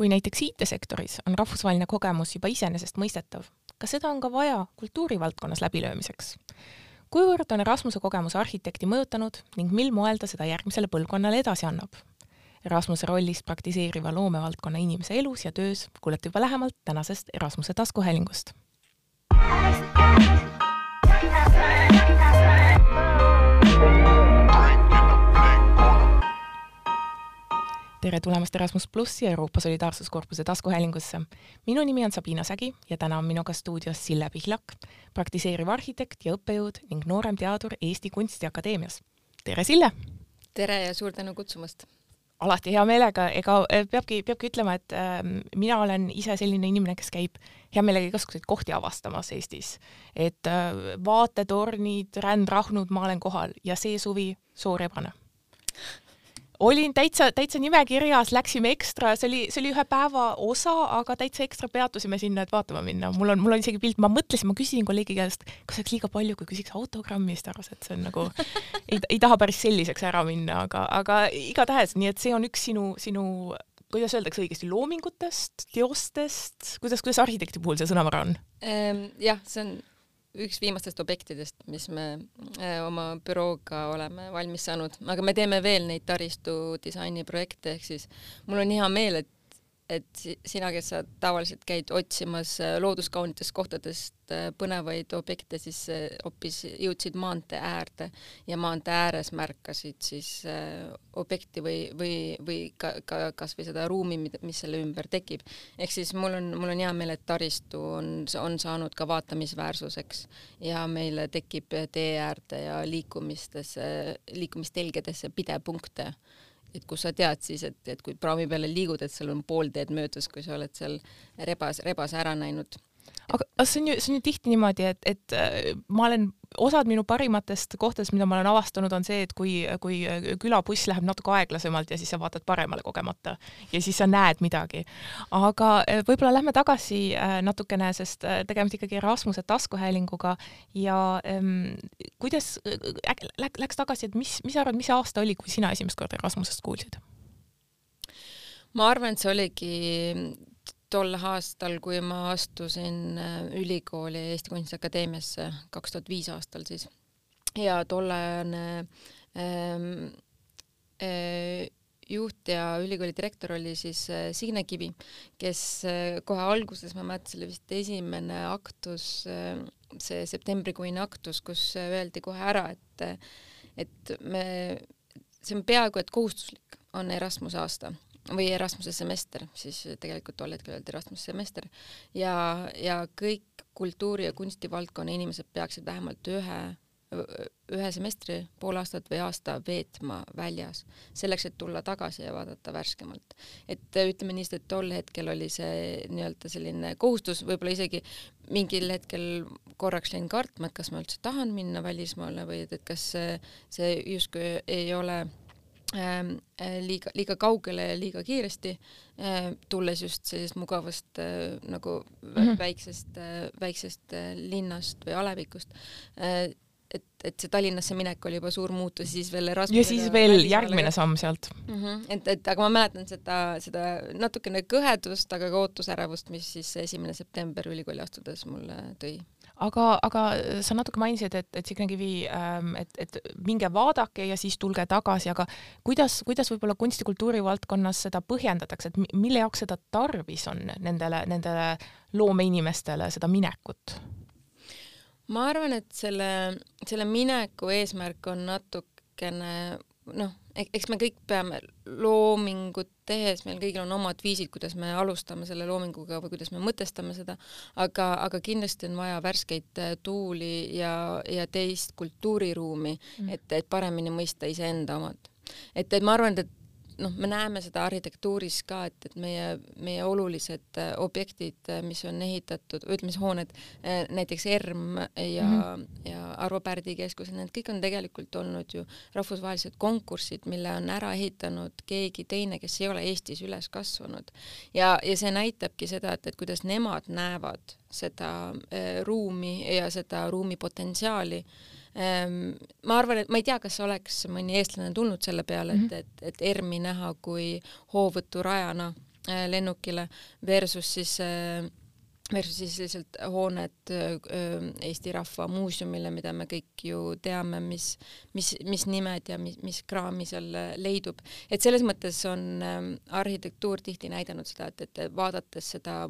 kui näiteks IT-sektoris on rahvusvaheline kogemus juba iseenesestmõistetav, kas seda on ka vaja kultuurivaldkonnas läbilöömiseks? kuivõrd on Erasmuse kogemus arhitekti mõjutanud ning mil moel ta seda järgmisele põlvkonnale edasi annab? Erasmuse rollis praktiseeriva loomevaldkonna inimese elus ja töös kuulete juba lähemalt tänasest Erasmuse taskuhäälingust. Tere tulemast Erasmus plussi Euroopa Solidaarsuskorpuse taskuhäälingusse. minu nimi on Sabina Sägi ja täna on minuga stuudios Sille Pihlak, praktiseeriv arhitekt ja õppejõud ning noorem teadur Eesti Kunstiakadeemias. tere, Sille! tere ja suur tänu kutsumast! alati hea meelega, ega eh, peabki, peabki ütlema, et äh, mina olen ise selline inimene, kes käib hea meelega igasuguseid kohti avastamas Eestis. et äh, vaatetornid, rändrahnud, ma olen kohal ja see suvi Soorebane olin täitsa, täitsa nimekirjas, läksime ekstra, see oli, see oli ühe päeva osa, aga täitsa ekstra peatusime sinna, et vaatama minna. mul on, mul on isegi pilt, ma mõtlesin, ma küsisin kolleegi käest, kas oleks liiga palju, kui küsiks autogrammi, siis ta arvas, et see on nagu ei, ei taha päris selliseks ära minna, aga, aga igatahes, nii et see on üks sinu, sinu kuidas öeldakse õigesti, loomingutest, teostest, kuidas, kuidas arhitekti puhul see sõnavara on? Ehm, jah, see on üks viimastest objektidest, mis me äh, oma bürooga oleme valmis saanud, aga me teeme veel neid taristu disainiprojekte, ehk siis mul on hea meel, et et sina, kes sa tavaliselt käid otsimas äh, looduskaunitest kohtadest äh, põnevaid objekte, siis äh, hoopis jõudsid maantee äärde ja maantee ääres märkasid siis objekti või, või, või ka, ka kasvõi seda ruumi, mis selle ümber tekib. ehk siis mul on, mul on hea meel, et taristu on, on saanud ka vaatamisväärsuseks ja meile tekib tee äärde ja liikumistesse, liikumistelgedesse pidepunkte et kus sa tead siis, et, et kui praami peale liigud, et sul on pool teed möödas, kui sa oled seal rebas, rebase ära näinud. Aga see on ju, see on ju tihti niimoodi, et, et äh, ma olen osad minu parimatest kohtadest, mida ma olen avastanud, on see, et kui, kui külabuss läheb natuke aeglasemalt ja siis sa vaatad paremale kogemata ja siis sa näed midagi. aga eh, võib-olla lähme tagasi eh, natukene, sest tegemist ikkagi Rasmuse taskuhäälinguga ja ähm, kuidas äh, läks tagasi, et mis, mis sa arvad, mis aasta oli, kui sina esimest korda Rasmusest kuulsid? ma arvan, et see oligi tol aastal, kui ma astusin äh, ülikooli Eesti Kunstiakadeemiasse, kaks tuhat viis aastal siis, ja tollane ähm, äh, juht ja ülikooli direktor oli siis äh, Signe Kivi, kes äh, kohe alguses, ma mäletan, see oli vist esimene aktus see septembrikuine aktus, kus öeldi kohe ära, et et me, see on peaaegu et kohustuslik, on Erasmuse aasta või Erasmuse semester, siis tegelikult tol hetkel öeldi Erasmuse semester ja, ja kõik kultuuri- ja kunstivaldkonna inimesed peaksid vähemalt ühe, ühe semestri, pool aastat või aasta veetma väljas, selleks, et tulla tagasi ja vaadata värskemalt. et ütleme nii, et tol hetkel oli see nii-öelda selline kohustus, võib-olla isegi mingil hetkel korraks jäin kartma, et kas ma üldse tahan minna välismaale või et, et kas see, see justkui ei ole liiga, liiga kaugele ja liiga kiiresti, äh, tulles just sellisest mugavast äh, nagu mm -hmm. väiksest, väiksest linnast või alevikust. et, et see Tallinnasse minek oli juba suur muutus, siis veel Erasmus. ja siis veel järgmine samm sealt mm. -hmm. et, et aga ma mäletan seda, seda natukene kõhedust, aga ka ootusärevust, mis siis esimene september ülikooli astudes mulle tõi aga, aga sa natuke mainisid, et, et Signe Kivi, ähm, et, et minge vaadake ja siis tulge tagasi, aga kuidas, kuidas võib-olla kunstikultuuri valdkonnas seda põhjendatakse, et mille jaoks seda tarvis on nendele, nendele loomeinimestele, seda minekut? ma arvan, et selle, selle mineku eesmärk on natukene noh, eks me kõik peame loomingut tehes, meil kõigil on omad viisid, kuidas me alustame selle loominguga või kuidas me mõtestame seda, aga, aga kindlasti on vaja värskeid äh, tuuli ja, ja teist kultuuriruumi mm., et, et paremini mõista iseenda omad. et, et ma arvan, et noh, me näeme seda arhitektuuris ka, et, et meie, meie olulised äh, objektid, äh, mis on ehitatud, ütleme siis hooned, äh, näiteks ERM ja mm, -hmm. ja Arvo Pärdi keskus, need kõik on tegelikult olnud ju rahvusvahelised konkursid, mille on ära ehitanud keegi teine, kes ei ole Eestis üles kasvanud. ja, ja see näitabki seda, et, et kuidas nemad näevad seda äh, ruumi ja seda ruumi potentsiaali äh, ma arvan, et ma ei tea, kas oleks mõni eestlane tulnud selle peale, et, mhm. et, et ERM-i näha kui hoovõturajana lennukile versus siis versus siis lihtsalt hooned Eesti Rahva Muuseumile, mida me kõik ju teame, mis, mis, mis nimed ja mis, mis kraami seal leidub. et selles mõttes on arhitektuur tihti näidanud seda, et, et vaadates seda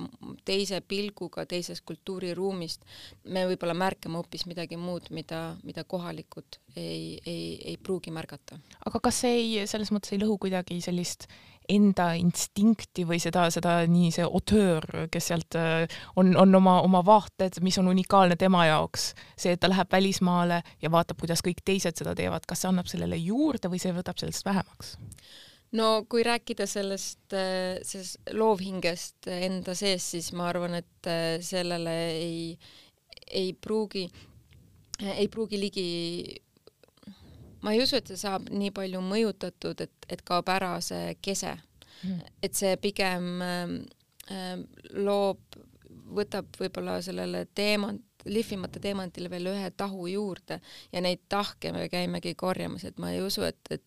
teise pilguga teisest kultuuriruumist, me võib-olla märkame hoopis midagi muud, mida, mida kohalikud ei, ei, ei pruugi märgata. aga kas ei, selles mõttes ei lõhu kuidagi sellist enda instinkti või seda, seda nii see auteur, kes sealt äh, on, on oma, oma vaated, mis on unikaalne tema jaoks, see, et ta läheb välismaale ja vaatab, kuidas kõik teised seda teevad, kas see annab sellele juurde või see võtab sellest vähemaks? no kui rääkida sellest, äh, sellest loovhingest enda sees, siis ma arvan, et äh, sellele ei, ei pruugi, ei pruugi ligi ma ei usu, et see saab nii palju mõjutatud, et, et kaob ära see kese. Mm.. et see pigem äh, loob, võtab võib-olla sellele teemant, lihvimata teemantile veel ühe tahu juurde ja neid tahke me käimegi korjamas, et ma ei usu, et, et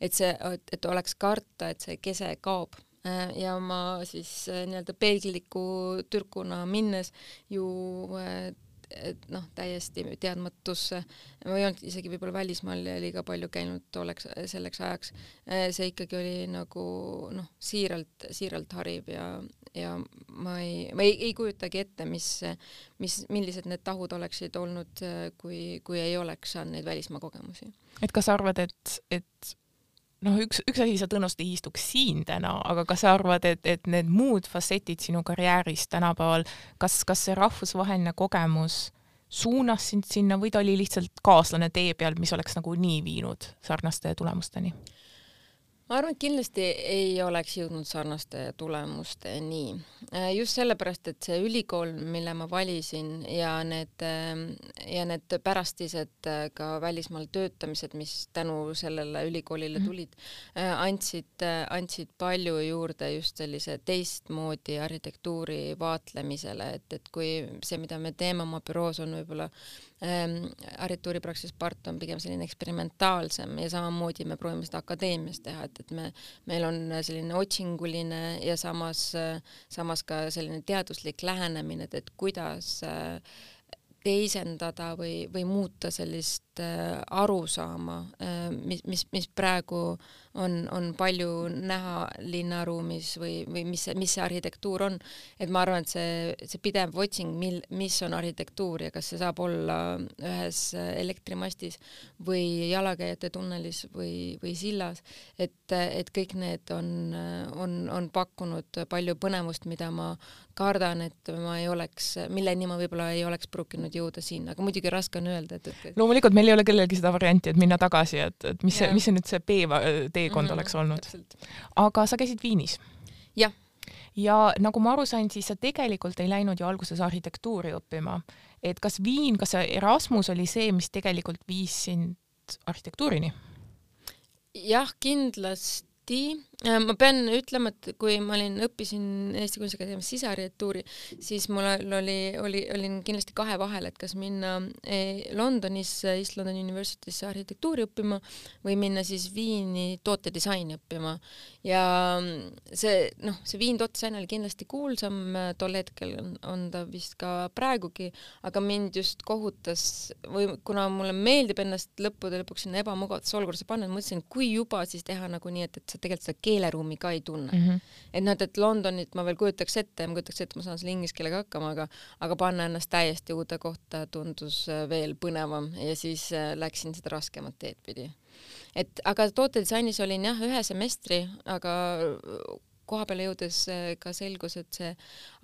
et see, et, oleks karta, et see kese kaob. Äh, ja ma siis äh, nii-öelda peegliku türkuna minnes ju äh, et noh, täiesti teadmatusse, ma ei olnud isegi võib-olla välismaal liiga palju käinud tolleks, selleks ajaks, see ikkagi oli nagu noh, siiralt, siiralt hariv ja, ja ma ei, ma ei, ei kujutagi ette, mis, mis, millised need tahud oleksid olnud, kui, kui ei oleks saanud neid välismaa kogemusi. et kas sa arvad, et, et noh, üks, üks asi, sa tõenäoliselt ei istuks siin täna, aga kas sa arvad, et, et need muud fassetid sinu karjääris tänapäeval, kas, kas see rahvusvaheline kogemus suunas sind sinna või ta oli lihtsalt kaaslane tee peal, mis oleks nagu nii viinud sarnaste tulemusteni? Ma arvan, et kindlasti ei oleks jõudnud sarnaste tulemusteni. Äh, just sellepärast, et see ülikool, mille ma valisin ja need, äh, ja need pärastised äh, ka välismaal töötamised, mis tänu sellele ülikoolile mhm. tulid, andsid, andsid palju juurde just sellise teistmoodi arhitektuuri vaatlemisele, et, et kui see, mida me teeme oma büroos, on võib-olla ähm, arhitektuuripraksis part on pigem selline eksperimentaalsem ja samamoodi me proovime seda akadeemias teha, et, et me, meil on selline otsinguline ja samas, samas ka selline teaduslik lähenemine, et, et kuidas äh, teisendada või, või muuta sellist äh, arusaama äh,, mis, mis, mis praegu on, on palju näha linnaruumis või, või mis, mis see arhitektuur on. et ma arvan, et see, see pidev otsing, mil, mis on arhitektuur ja kas see saab olla ühes elektrimastis või jalakäijate tunnelis või, või sillas, et, et kõik need on, on, on pakkunud palju põnevust, mida ma kardan, et ma ei oleks, milleni ma võib-olla ei oleks pruukinud jõuda siin, aga muidugi raske on öelda, et, et loomulikult meil ei ole kellelgi seda varianti, et minna tagasi, et, et mis see, mis see nüüd see B teekond mm -hmm, oleks olnud. aga sa käisid Viinis? jah. ja nagu ma aru sain, siis sa tegelikult ei läinud ju alguses arhitektuuri õppima. et kas Viin, kas see Erasmus oli see, mis tegelikult viis sind arhitektuurini? jah, kindlasti hästi. Äh, ma pean ütlema, et kui ma olin, õppisin Eesti Kunstiakadeemias sisearhitektuuri, siis mul oli, oli, olin kindlasti kahe vahel, et kas minna eh, Londonisse, East London University'sse arhitektuuri õppima või minna siis Viini tootedisaini õppima. ja see, noh, see Viin tootedisain oli kindlasti kuulsam, tol hetkel on ta vist ka praegugi, aga mind just kohutas või kuna mulle meeldib ennast lõppude lõpuks sinna ebamugavasse olukorda panna, mõtlesin, kui juba siis teha nagu nii, et, et sa tegelikult seda keeleruumi ka ei tunne mm. -hmm. et noh, et Londonit ma veel kujutaks ette ja ma kujutaks ette, ma saan selle inglise keelega hakkama, aga aga panna ennast täiesti uude kohta tundus äh, veel põnevam ja siis äh, läksin seda raskemat teed pidi. et aga tootedisainis olin jah, ühe semestri, aga koha peale jõudes äh, ka selgus, et see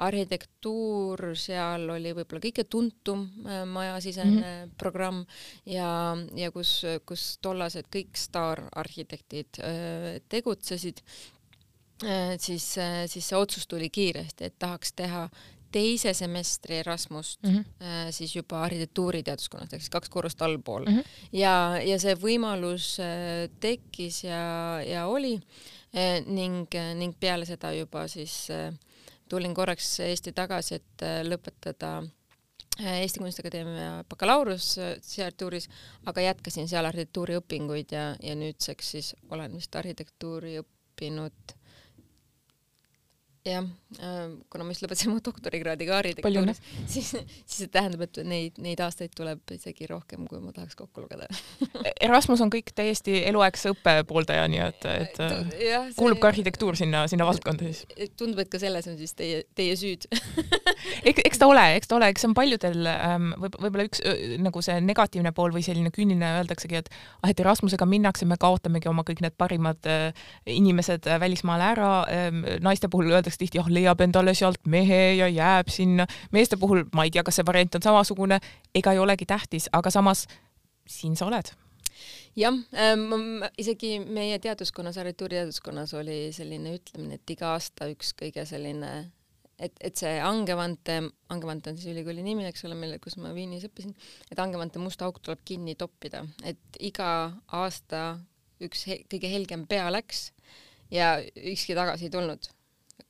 arhitektuur seal oli võib-olla kõige tuntum äh, majasisene mm -hmm. programm ja, ja kus, kus tollased kõik staararhitektid äh, tegutsesid, siis, siis see otsus tuli kiiresti, et tahaks teha teise semestri Erasmust mm -hmm. siis juba arhitektuuriteaduskonnas ehk siis kaks korrust allpool mm. -hmm. ja, ja see võimalus tekkis ja, ja oli ning, eh, ning peale seda juba siis eh, tulin korraks Eesti tagasi, et lõpetada Eesti Kunstiakadeemia bakalaureus arhitektuuris, aga jätkasin seal arhitektuuriõpinguid ja, ja nüüdseks siis olen vist arhitektuuri õppinud jah, ähm, kuna ma just lõpetasin oma doktorikraadi ka arhitektuuris, siis, siis see tähendab, et neid, neid aastaid tuleb isegi rohkem, kui ma tahaks kokku lugeda. Erasmus on kõik täiesti eluaegse õppe pooldaja, nii et, et ja, see... kuulub ka arhitektuur sinna, sinna valdkonda siis? tundub, et ka selles on siis teie, teie süüd. Eks, eks ta ole, eks ta ole, eks see on paljudel ähm, võib, võib-olla üks nagu see negatiivne pool või selline küüniline öeldaksegi, et ah, et Erasmusega minnakse, me kaotamegi oma kõik need parimad äh, inimesed äh, välismaale ära ähm,, naiste puhul öeldakse öeldakse tihti, ah leiab endale sealt mehe ja jääb sinna. meeste puhul ma ei tea, kas see variant on samasugune ega ei olegi tähtis, aga samas siin sa oled. Jah ähm,, isegi meie teaduskonnas, arhitektuuriteaduskonnas oli selline ütlemine, et iga aasta üks kõige selline, et, et see Angevante, Angevante on siis ülikooli nimi, eks ole, mille, kus ma Viinis õppisin, et Angevante must auk tuleb kinni toppida, et iga aasta üks he kõige helgem pea läks ja ükski tagasi ei tulnud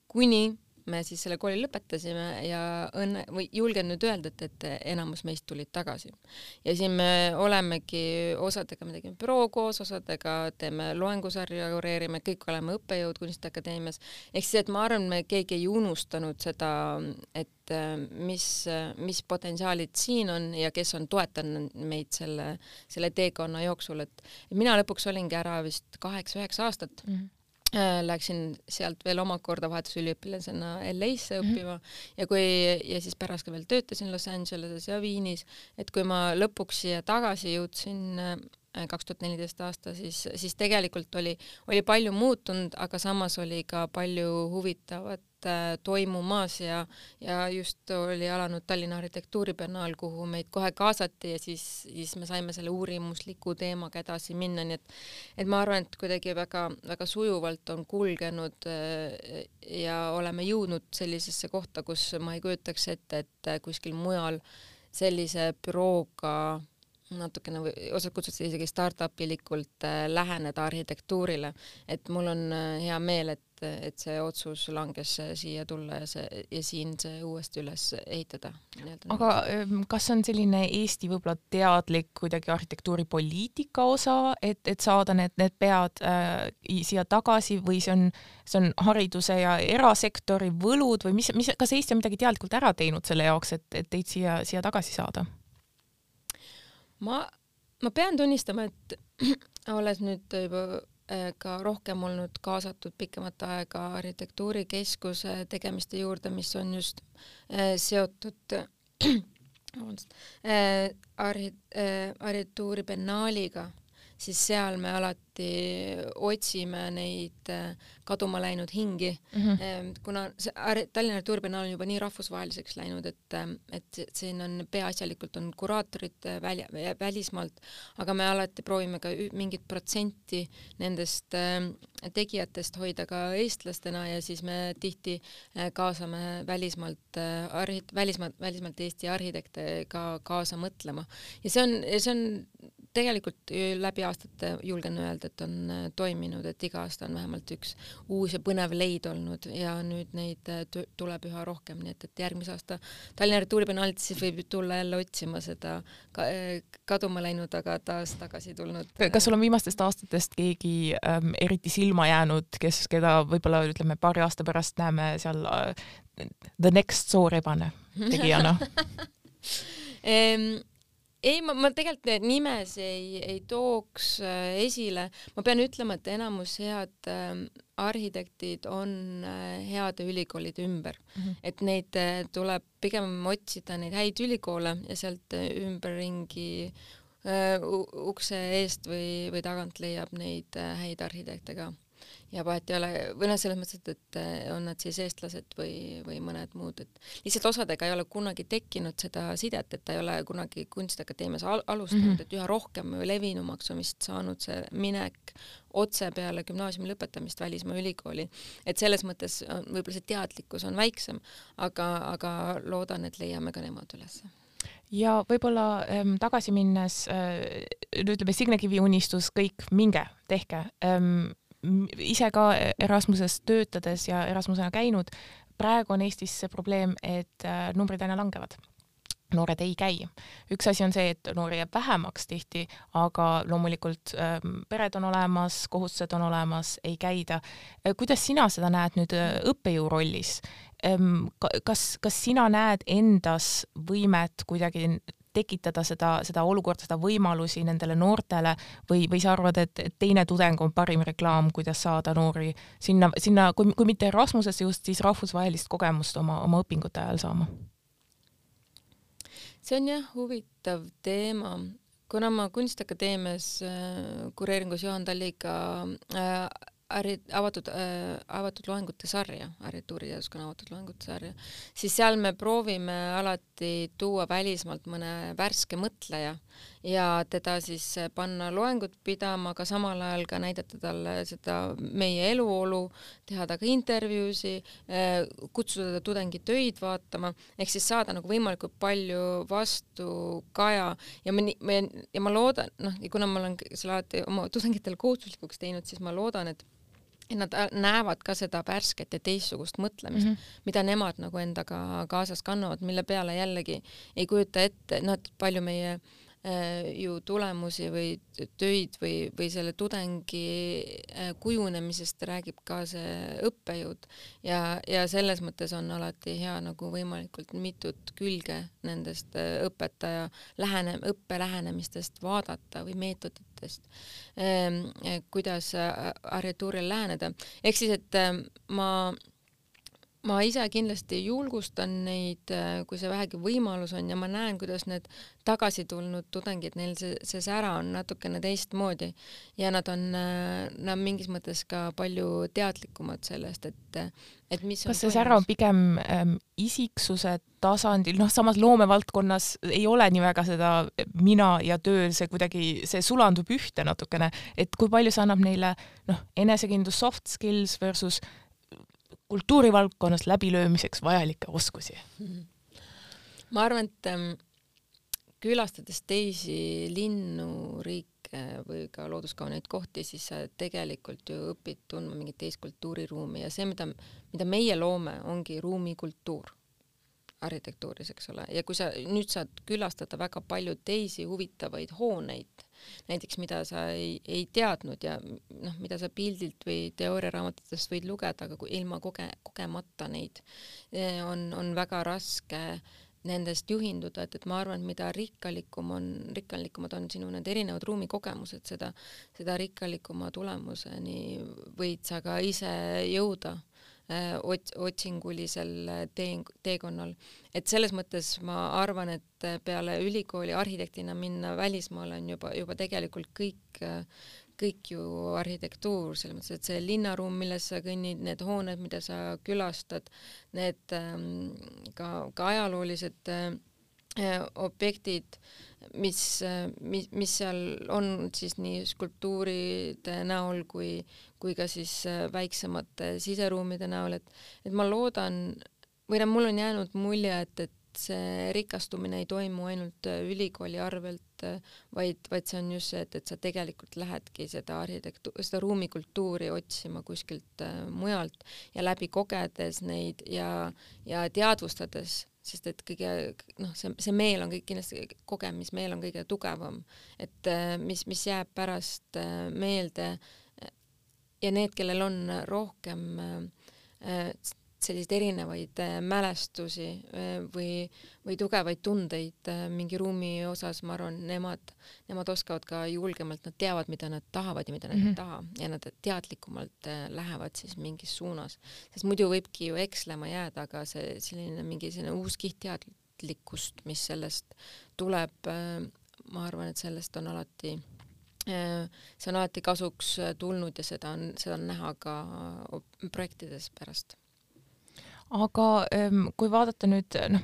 kuni me siis selle kooli lõpetasime ja õnne või julgen nüüd öelda, et, et enamus meist tulid tagasi. ja siin me olemegi, osadega me tegime büroo koos, osadega teeme loengusarju, kureerime, kõik oleme õppejõud Kunstiakadeemias. ehk siis, et ma arvan, me keegi ei unustanud seda, et mis, mis potentsiaalid siin on ja kes on toetanud meid selle, selle teekonna jooksul, et mina lõpuks olingi ära vist kaheksa-üheksa aastat mm. -hmm Äh, läksin sealt veel omakorda vahetusüliõpilasena LA-sse mhm. õppima mm -hmm. ja kui ja siis pärast ka veel töötasin Los Angeleses ja Viinis, et kui ma lõpuks siia tagasi jõudsin äh, kaks tuhat neliteist aasta, siis, siis tegelikult oli, oli palju muutunud, aga samas oli ka palju huvitavat Äh, toimumas ja, ja just oli alanud Tallinna arhitektuuribiennaal, kuhu meid kohe kaasati ja siis, siis me saime selle uurimusliku teemaga edasi minna, nii et et ma arvan, et kuidagi väga-väga sujuvalt on kulgenud äh, ja oleme jõudnud sellisesse kohta, kus ma ei kujutaks ette, et kuskil mujal sellise bürooga natukene või osad kutsusid isegi startup ilikult äh, läheneda arhitektuurile, et mul on hea meel, et et see otsus langes siia tulla ja see ja siin see uuesti üles ehitada. aga ähm, kas on selline Eesti võib-olla teadlik kuidagi arhitektuuripoliitika osa, et, et saada need, need pead äh, siia tagasi või see on, see on hariduse ja erasektori võlud või mis, mis, kas Eesti on midagi teadlikult ära teinud selle jaoks, et, et teid siia, siia tagasi saada? Ma, ma pean tunnistama, et olles nüüd juba Äh, ka rohkem olnud kaasatud pikemat aega arhitektuurikeskuse tegemiste juurde, mis on just äh, seotud vabandust äh,, arhi- äh,, arhitektuuribiennaaliga, siis seal me alati otsime neid äh, kaduma läinud hingi mm, -hmm. kuna see Tallinna Arhitektuuribiennaal on juba nii rahvusvaheliseks läinud, et, ähm, et siin on peaasjalikult on kuraatorid äh, väli, välismaalt, aga me alati proovime ka mingit protsenti nendest äh, tegijatest hoida ka eestlastena ja siis me tihti äh, kaasame välismaalt äh, arhi-, välismaalt, välismaalt Eesti arhitekte ka kaasa mõtlema. ja see on, see on tegelikult läbi aastate julgen öelda, et on äh, toiminud, et iga aasta on vähemalt üks uus ja põnev leid olnud ja nüüd neid äh, tuleb üha rohkem, nii et, et järgmise aasta Tallinna Rituuribiennaalilt siis võib tulla jälle otsima seda ka, kaduma läinud, aga taas tagasi tulnud. kas sul on viimastest aastatest keegi ähm, eriti silma jäänud, kes, keda võib-olla ütleme paari aasta pärast näeme seal äh, the next soorebane tegijana ei, ma, ma tegelikult neid nimesi ei, ei tooks äh, esile, ma pean ütlema, et enamus head äh, arhitektid on äh, heade ülikoolide ümber. Mm, -hmm. et neid tuleb pigem otsida neid häid ülikoole ja sealt ümberringi ukse eest või, või tagant leiab neid häid arhitekte ka ja vahet ei ole, või noh, selles mõttes, et, et eh, on nad siis eestlased või, või mõned muud, et lihtsalt osadega ei ole kunagi tekkinud seda sidet, et ta ei ole kunagi Kunstiakadeemias al alustanud mm, -hmm. et üha rohkem või levinumaks on vist saanud see minek otse peale gümnaasiumi lõpetamist välismaa ülikooli. et selles mõttes võib-olla see teadlikkus on väiksem, aga, aga loodan, et leiame ka nemad ülesse ja võib-olla ähm, tagasi minnes äh,, ütleme Signe Kivi unistus, kõik minge, tehke ähm, ise ka Erasmuses töötades ja Erasmusena käinud, praegu on Eestis see probleem, et äh, numbrid aina langevad. noored ei käi. üks asi on see, et noori jääb vähemaks tihti, aga loomulikult ähm, pered on olemas, kohustused on olemas, ei käida. Äh, kuidas sina seda näed nüüd äh, õppejõu rollis ähm,? kas, kas sina näed endas võimet kuidagi tekitada seda, seda olukorda, seda võimalusi nendele noortele või, või sa arvad, et, teine tudeng on parim reklaam, kuidas saada noori sinna, sinna, kui, kui mitte Erasmusesse just, siis rahvusvahelist kogemust oma, oma õpingute ajal saama? see on jah huvitav teema, kuna ma Kunstiakadeemias äh, kureeringus Juhan Talliga äh, äri, avatud äh,, avatud loengute sarja, arhitektuuriteaduskonna avatud loengute sarja, siis seal me proovime alati tuua välismaalt mõne värske mõtleja ja teda siis panna loengut pidama, aga samal ajal ka näidata talle seda meie eluolu, teha temaga intervjuusi äh,, kutsuda teda tudengitöid vaatama, ehk siis saada nagu võimalikult palju vastukaja ja me, me ja ma loodan, noh, kuna ma olen selle alati oma tudengitele kohustuslikuks teinud, siis ma loodan, et et nad äh, näevad ka seda värsket ja teistsugust mõtlemist mm, -hmm. mida nemad nagu endaga kaasas kannavad, mille peale jällegi ei kujuta ette, noh, et palju meie äh, ju tulemusi või töid või, või selle tudengi äh, kujunemisest räägib ka see õppejõud ja, ja selles mõttes on alati hea nagu võimalikult mitut külge nendest äh, õpetaja lähene, õppe lähenemistest vaadata või meetoditest, ähm, kuidas arhitektuurile läheneda. ehk siis, et ma ma ise kindlasti julgustan neid, äh, kui see vähegi võimalus on ja ma näen, kuidas need tagasi tulnud tudengid, neil see, see sära on natukene teistmoodi. Ja nad on, äh, nad mingis mõttes ka palju teadlikumad sellest, et, et mis kas see sära on pigem ähm, isiksuse tasandil, noh, samas loomevaldkonnas ei ole nii väga seda mina ja töö, see kuidagi, see sulandub ühte natukene, et kui palju see annab neile noh, enesekindlus, soft skills versus kultuurivaldkonnas läbilöömiseks vajalikke oskusi? ma arvan, et ähm, külastades teisi linnu, riike või ka looduskauneid kohti, siis sa tegelikult ju õpid tundma mingit teist kultuuriruumi ja see, mida, mida meie loome, ongi ruumikultuur arhitektuuris, eks ole, ja kui sa nüüd saad külastada väga palju teisi huvitavaid hooneid näiteks mida sa ei, ei teadnud ja noh, mida sa pildilt või teooriaraamatutest võid lugeda, aga kui ilma koge-, kogemata neid eh, on, on väga raske nendest juhinduda, et, et ma arvan, et mida rikkalikum on, rikkalikumad on sinu need erinevad ruumikogemused, seda, seda rikkalikuma tulemuseni võid sa ka ise jõuda Äh, ots-, otsingulisel äh, tee, teekonnal. et selles mõttes ma arvan, et äh, peale ülikooli arhitektina minna välismaale on juba, juba tegelikult kõik, kõik ju arhitektuur, selles mõttes, et see linnaruum, milles sa kõnnid, need hooned, mida sa külastad, need ähm, ka, ka ajaloolised äh, objektid, mis, mis, mis seal on siis nii skulptuuride näol kui, kui ka siis väiksemate siseruumide näol, et, et ma loodan või noh, mul on jäänud mulje, et, et see rikastumine ei toimu ainult ülikooli arvelt, vaid, vaid see on just see, et, et sa tegelikult lähedki seda arhitektu-, seda ruumikultuuri otsima kuskilt mujalt ja läbi kogedes neid ja, ja teadvustades sest et kõige noh, see, see meel on kõik kindlasti, kogemismeel on kõige tugevam, et äh, mis, mis jääb pärast äh, meelde ja need, kellel on rohkem äh, selliseid erinevaid äh, mälestusi äh, või, või tugevaid tundeid äh, mingi ruumi osas, ma arvan, nemad, nemad oskavad ka julgemalt, nad teavad, mida nad tahavad ja mida nad mm -hmm. ei mhm. taha ja nad teadlikumalt lähevad siis mingis suunas, sest muidu võibki ju ekslema jääda, aga see selline mingi selline uus kiht teadlikkust, mis sellest tuleb, ma arvan, et sellest on alati see on alati kasuks tulnud ja seda on, seda on näha ka projektides pärast aga ähm, kui vaadata nüüd noh,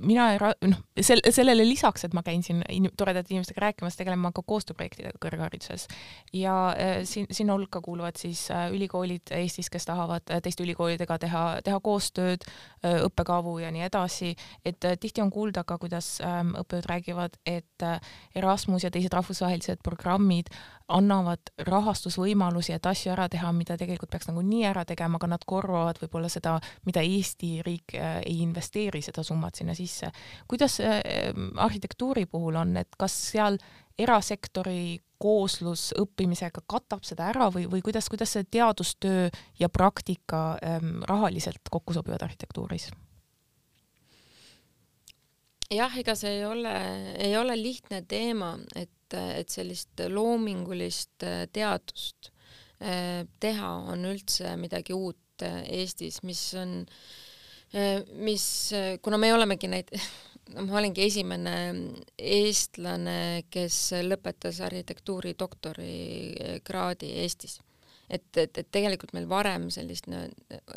mina ei ra-, noh, sel-, sellele lisaks, et ma käin siin in-, toredate inimestega rääkimas, tegelen ma ka koostööprojektidega kõrghariduses. ja äh, siin, sinna hulka kuuluvad siis äh, ülikoolid Eestis, kes tahavad äh, teiste ülikoolidega teha, teha koostööd õppekavu ja nii edasi, et tihti on kuulda ka, kuidas äh, õppejõud räägivad, et Erasmus ja teised rahvusvahelised programmid annavad rahastusvõimalusi, et asju ära teha, mida tegelikult peaks nagunii ära tegema, aga nad korvavad võib-olla seda, mida Eesti riik ei investeeri, seda summat lähevad sinna sisse. kuidas arhitektuuri puhul on, et kas seal erasektori kooslus õppimisega katab seda ära või, või kuidas, kuidas see teadustöö ja praktika ähm, rahaliselt kokku sobivad arhitektuuris? jah, ega see ei ole, ei ole lihtne teema, et, et sellist loomingulist äh, teadust äh, teha on üldse midagi uut äh, Eestis, mis on, mis, kuna me olemegi neid no ma olingi esimene eestlane, kes lõpetas arhitektuuri doktorikraadi Eestis et, et, et tegelikult meil varem sellist no,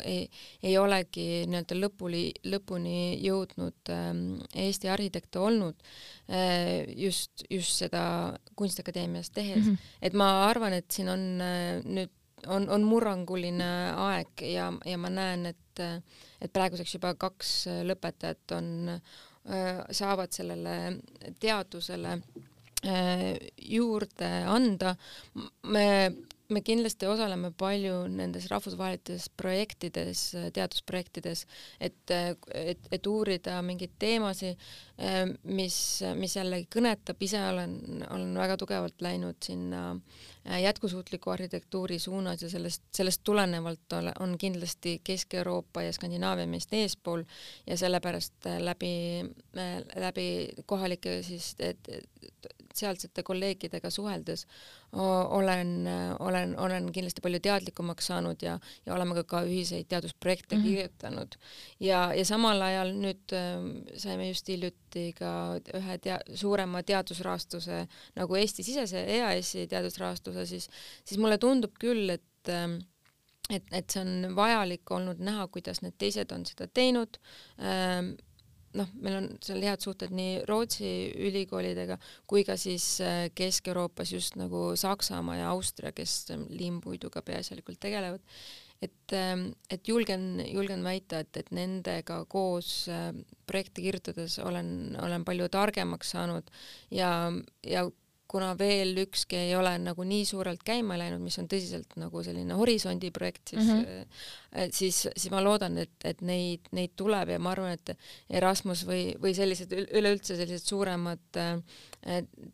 ei, ei olegi nii-öelda lõpuni, lõpuni jõudnud ähm, Eesti arhitekte olnud äh, just, just seda Kunstiakadeemias tehes mm. -hmm. et ma arvan, et siin on äh, nüüd on, on murranguline aeg ja, ja ma näen, et, et praeguseks juba kaks lõpetajat on äh,, saavad sellele teadusele äh, juurde anda. me me kindlasti osaleme palju nendes rahvusvahelistes projektides, teadusprojektides, et, et, et uurida mingeid teemasid, mis, mis jällegi kõnetab, ise olen, olen väga tugevalt läinud sinna jätkusuutliku arhitektuuri suunas ja sellest, sellest tulenevalt on kindlasti Kesk-Euroopa ja Skandinaavia meist eespool ja sellepärast läbi, läbi kohalike siis et, sealsete kolleegidega suheldes olen, olen, olen kindlasti palju teadlikumaks saanud ja, ja oleme ka, ka ühiseid teadusprojekte mm -hmm. kirjutanud. ja, ja samal ajal nüüd äh, saime just hiljuti ka ühe tea-, suurema teadusrahastuse nagu Eesti-sisese EAS-i teadusrahastuse, siis, siis mulle tundub küll, et äh, et, et see on vajalik olnud näha, kuidas need teised on seda teinud ähm, noh, meil on seal head suhted nii Rootsi ülikoolidega kui ka siis äh, Kesk-Euroopas just nagu Saksamaa ja Austria, kes ähm, liimpuiduga peaasjalikult tegelevad. et, ähm, et julgen, julgen väita, et, et nendega koos äh, projekte kirjutades olen, olen palju targemaks saanud ja, ja kuna veel ükski ei ole nagu nii suurelt käima läinud, mis on tõsiselt nagu selline horisondi projekt, siis mm, -hmm. siis, siis ma loodan, et, et neid, neid tuleb ja ma arvan, et Erasmus või, või sellised üleüldse sellised suuremad äh,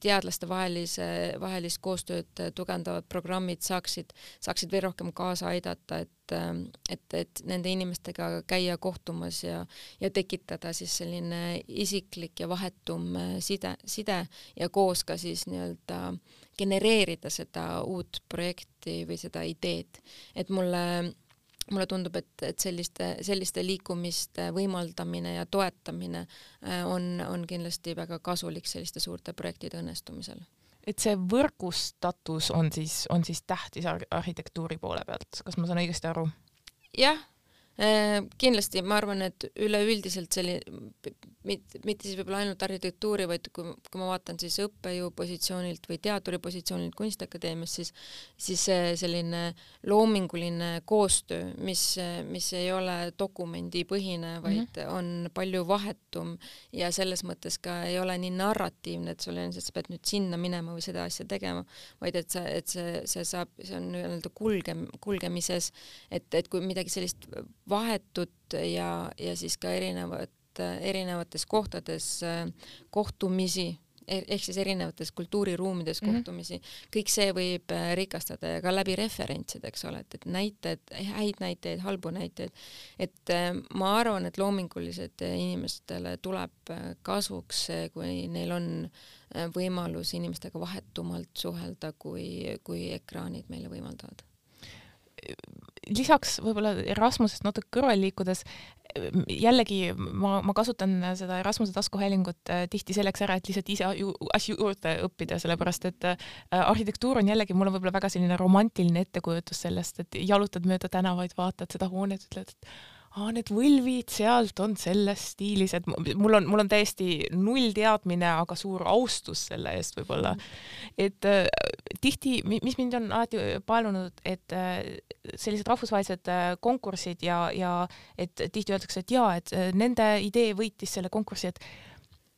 teadlaste vahelise, vahelist koostööd tugevdavad programmid saaksid, saaksid veel rohkem kaasa aidata, et et, et nende inimestega käia kohtumas ja, ja tekitada siis selline isiklik ja vahetum side, side ja koos ka siis nii-öelda genereerida seda uut projekti või seda ideed. et mulle mulle tundub, et, et selliste, selliste liikumiste võimaldamine ja toetamine äh, on, on kindlasti väga kasulik selliste suurte projektide õnnestumisel. Et see võrgustatus on siis, on siis tähtis arhitektuuri poole pealt, kas ma saan õigesti aru? jah kindlasti ma arvan, et üleüldiselt selline, mitte, mitte siis võib-olla ainult arhitektuuri, vaid kui, kui ma vaatan siis õppejõu positsioonilt või teaduri positsioonilt Kunstiakadeemias, siis siis selline loominguline koostöö, mis, mis ei ole dokumendipõhine, vaid mm -hmm. on palju vahetum ja selles mõttes ka ei ole nii narratiivne, et sul on, sa pead nüüd sinna minema või seda asja tegema, vaid et sa, et see, see saab, see on nii-öelda kulge, kulgemises, et, et kui midagi sellist vahetut ja, ja siis ka erinevat, erinevates kohtades kohtumisi e-, ehk siis erinevates kultuuriruumides mhm. kohtumisi mm, -hmm. kõik see võib äh, rikastada ja ka läbi referentside, eks ole, et, et näited, häid näiteid, halbu näiteid, et äh, ma arvan, et loomingulised inimestele tuleb kasuks see, kui neil on võimalus inimestega vahetumalt suhelda, kui, kui ekraanid meile võimaldavad lisaks võib-olla Erasmusest natuke kõrvale liikudes, jällegi ma, ma kasutan seda Erasmuse taskuhäälingut äh, tihti selleks ära, et lihtsalt ise ju, asju juurde õppida, sellepärast et äh, arhitektuur on jällegi, mul on võib-olla väga selline romantiline ettekujutus sellest, et jalutad mööda tänavaid, vaatad seda hoonet, ütled, et aa, need võlvid sealt on selles stiilis, et mul on, mul on täiesti null teadmine, aga suur austus selle eest võib-olla. et äh, tihti, mis mind on alati paelunud, et äh, sellised rahvusvahelised äh, konkursid ja, ja et tihti öeldakse, et jaa, et äh, nende idee võitis selle konkursi, et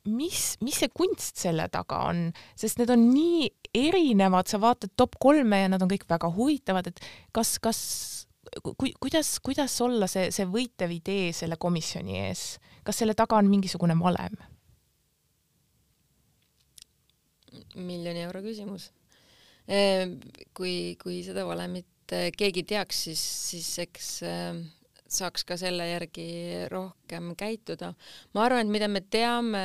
mis, mis see kunst selle taga on, sest need on nii erinevad, sa vaatad top kolme ja nad on kõik väga huvitavad, et kas, kas ku, kuidas, kuidas olla see, see võitev idee selle komisjoni ees, kas selle taga on mingisugune valem? miljoni euro küsimus. Ehm, kui, kui seda valemit eh, keegi teaks, siis, siis eks ehm, saaks ka selle järgi rohkem käituda. ma arvan, et mida me teame,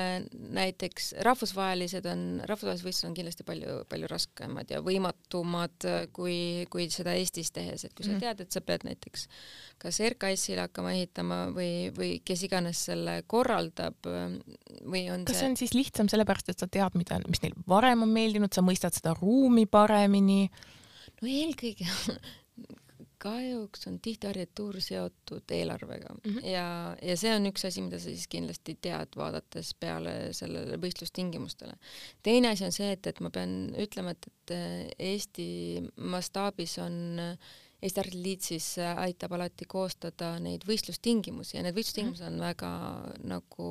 näiteks rahvusvahelised on, rahvusvahelised võistlused on kindlasti palju, palju raskemad ja võimatumad kui, kui seda Eestis tehes, et kui sa mhm. tead, et sa pead näiteks kas RKS-ile hakkama ehitama või, või kes iganes selle korraldab või on kas see on siis lihtsam sellepärast, et sa tead, mida, mis neil varem on meeldinud, sa mõistad seda ruumi paremini? no eelkõige kahjuks on tihti arhitektuur seotud eelarvega mm -hmm. ja, ja see on üks asi, mida sa siis kindlasti tead, vaadates peale sellele võistlustingimustele. teine asi on see, et, et ma pean ütlema, et, et Eesti mastaabis on äh, Eesti Arhiliit siis äh, aitab alati koostada neid võistlustingimusi ja need võistlustingimused on väga nagu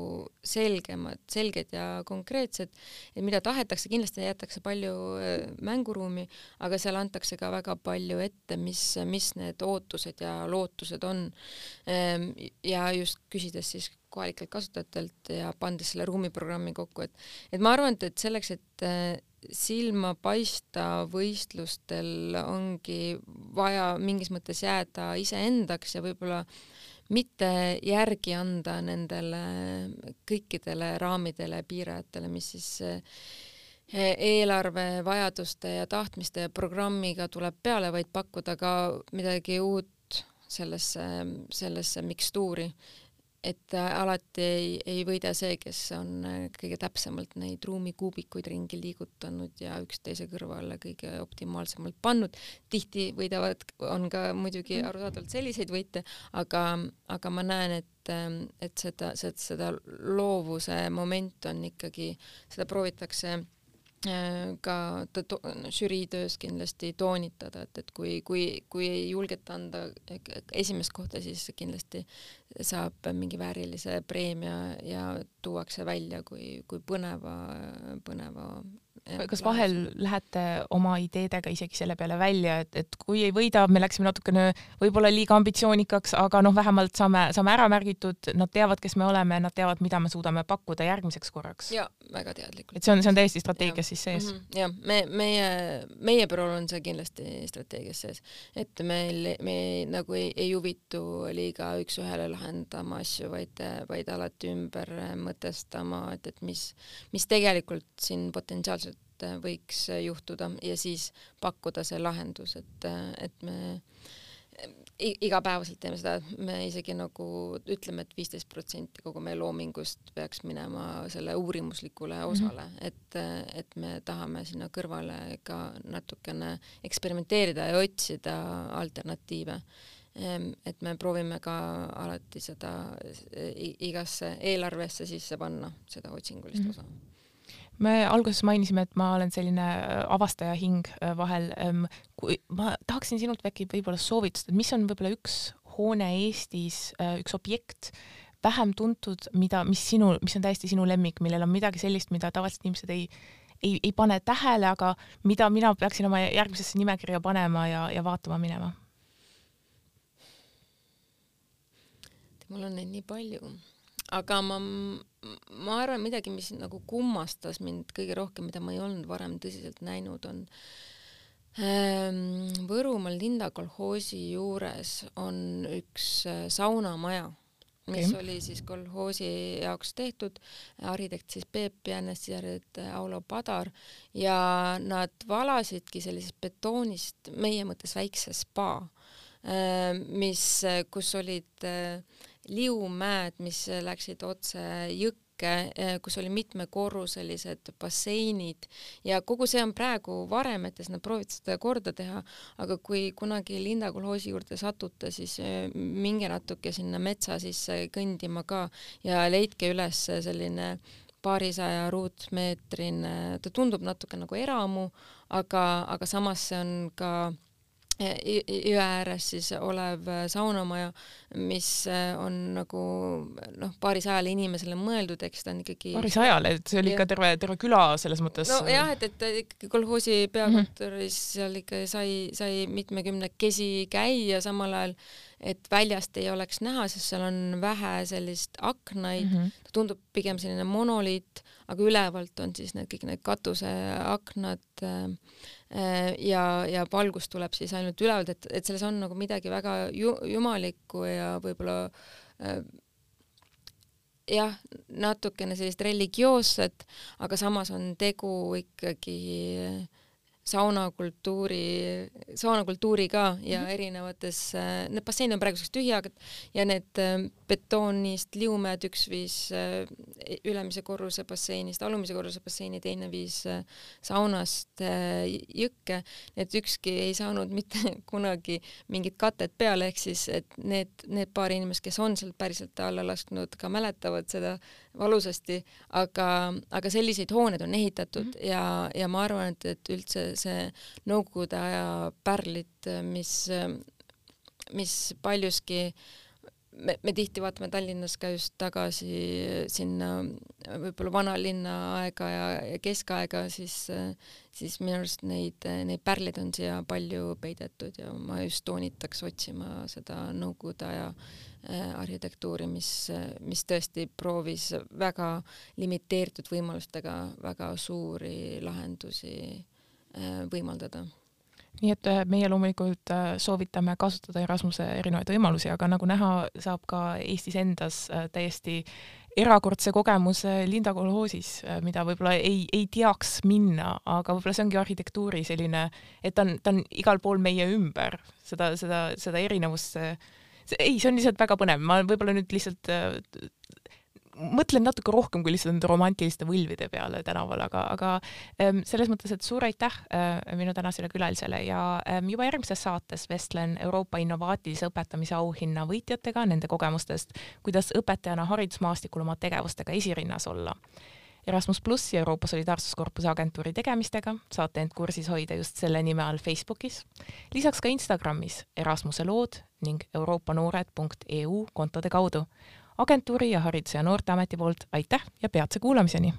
selgemad, selged ja konkreetsed, et mida tahetakse, kindlasti jäetakse palju äh, mänguruumi, aga seal antakse ka väga palju ette, mis, mis need ootused ja lootused on. Ehm, ja just küsides siis kohalikelt kasutajatelt ja pandes selle ruumiprogrammi kokku, et et ma arvan, et, et selleks, et äh, silma paista võistlustel ongi vaja mingis mõttes jääda iseendaks ja võib-olla mitte järgi anda nendele kõikidele raamidele, piirajatele, mis siis eh, eelarve vajaduste ja tahtmiste ja programmiga tuleb peale, vaid pakkuda ka midagi uut sellesse, sellesse mikstuuri et äh, alati ei, ei võida see, kes on äh, kõige täpsemalt neid ruumikuubikuid ringi liigutanud ja üksteise kõrvale kõige optimaalsemalt pannud. tihti võidavad, on ka muidugi mm. arusaadavalt selliseid võite, aga, aga ma näen, et, ähm, et seda, seda, seda loovuse moment on ikkagi, seda proovitakse Äh, ka to-, žürii töös kindlasti toonitada, et, et kui, kui, kui ei julgeta anda esimest kohta, siis kindlasti saab mingi väärilise preemia ja tuuakse välja kui, kui põneva, põneva kas vahel lähete oma ideedega isegi selle peale välja, et, et kui ei võida, me läksime natukene võib-olla liiga ambitsioonikaks, aga noh, vähemalt saame, saame ära märgitud, nad teavad, kes me oleme, nad teavad, mida me suudame pakkuda järgmiseks korraks. ja väga teadlikult. et see on, see on täiesti strateegias ja. siis sees mm. -hmm. jah, me, meie, meie bürool on see kindlasti strateegias sees, et meil, me nagu ei, ei huvitu liiga üks-ühele lahendama asju, vaid, vaid alati ümber mõtestama, et, et mis, mis tegelikult siin potentsiaalselt et võiks juhtuda ja siis pakkuda see lahendus, et, et me igapäevaselt teeme seda, et me isegi nagu ütleme et, et viisteist protsenti kogu meie loomingust peaks minema selle uurimuslikule mhm. osale mm, -hmm. et, et me tahame sinna kõrvale ka natukene eksperimenteerida ja otsida alternatiive. Ehm, et me proovime ka alati seda igasse eelarvesse sisse panna, seda otsingulist mm -hmm. osa me alguses mainisime, et ma olen selline äh, avastaja hing äh, vahel. Kui ma tahaksin sinult äkki võib-olla soovitust, et mis on võib-olla üks hoone Eestis, äh, üks objekt, vähem tuntud, mida, mis sinu, mis on täiesti sinu lemmik, millel on midagi sellist, mida tavaliselt inimesed ei, ei, ei pane tähele, aga mida mina peaksin oma järgmisesse nimekirja panema ja, ja vaatama minema? mul on neid nii palju aga ma, ma arvan, midagi, mis nagu kummastas mind kõige rohkem, mida ma ei olnud varem tõsiselt näinud, on ähm, Võrumaal Linda kolhoosi juures on üks äh, saunamaja, mis okay. oli siis kolhoosi jaoks tehtud, arhitekt siis Peep Jännes, sisarjad äh, Aulo Padar ja nad valasidki sellisest betoonist meie mõttes väikse spa, äh, mis, kus olid liumäed, mis läksid otse jõkke, eh, kus oli mitmekorruselised basseinid. Ja kogu see on praegu varemetes, nad proovivad seda korda teha, aga kui kunagi Linda kolhoosi juurde satute, siis eh, minge natuke sinna metsa sisse kõndima ka ja leidke üles selline paarisaja ruutmeetrine, ta tundub natuke nagu eramu, aga, aga samas see on ka jõe ääres siis olev saunamaja, mis on nagu noh, paarisajale inimesele mõeldud, eks ta on ikkagi paarisajale, et see oli ikka terve, terve küla selles mõttes. nojah, et, et ikkagi kolhoosi peakontoris -hmm. seal ikka sai, sai mitmekümnekesi käia samal ajal, et väljast ei oleks näha, sest seal on vähe sellist aknaid mm, -hmm. ta tundub pigem selline monoliit, aga ülevalt on siis need kõik need katuseaknad äh, Äh, ja, ja valgus tuleb siis ainult ülevalt, et, et selles on nagu midagi väga ju, jumalikku ja võib-olla äh, jah, natukene sellist religioosset, aga samas on tegu ikkagi äh, saunakultuuri, saunakultuuri ka ja mm -hmm. erinevates, need basseinid on praeguseks tühjad ja need äh, betoonist liumed, üks viis äh, ülemise korruse basseinist alumise korruse basseini, teine viis äh, saunast jõkke, need ükski ei saanud mitte kunagi mingit katet peale, ehk siis et need, need paar inimest, kes on sealt päriselt alla lasknud, ka mäletavad seda valusasti, aga, aga selliseid hooneid on ehitatud mm -hmm. ja, ja ma arvan, et, et üldse see Nõukogude aja pärlid, mis, mis paljuski me, me tihti vaatame Tallinnas ka just tagasi sinna võib-olla vanalinna aega ja, ja keskaega, siis, siis minu arust neid, neid pärleid on siia palju peidetud ja ma just toonitaks otsima seda Nõukogude aja arhitektuuri, mis, mis tõesti proovis väga limiteeritud võimalustega väga suuri lahendusi äh, võimaldada. Nii et äh, meie loomulikult soovitame kasutada Erasmuse erinevaid võimalusi, aga nagu näha, saab ka Eestis endas täiesti erakordse kogemuse Linda kolhoosis, mida võib-olla ei, ei teaks minna, aga võib-olla see ongi arhitektuuri selline, et ta on, ta on igal pool meie ümber, seda, seda, seda erinevust ei, see on lihtsalt väga põnev, ma võib-olla nüüd lihtsalt äh, mõtlen natuke rohkem kui lihtsalt nende romantiliste võlvide peale tänaval, aga, aga ähm, selles mõttes, et suur aitäh äh, minu tänasele külalisele ja ähm, juba järgmises saates vestlen Euroopa innovaatilise õpetamise auhinna võitjatega, nende kogemustest, kuidas õpetajana haridusmaastikul oma tegevustega esirinnas olla Erasmus pluss ja Euroopa Solidaarsuskorpuse agentuuri tegemistega saate end kursis hoida just selle nime all Facebookis, lisaks ka Instagramis Erasmuse lood ning euroopanoored.eu kontode kaudu. agentuuri ja Haridus- ja Noorteameti poolt aitäh ja peatse kuulamiseni!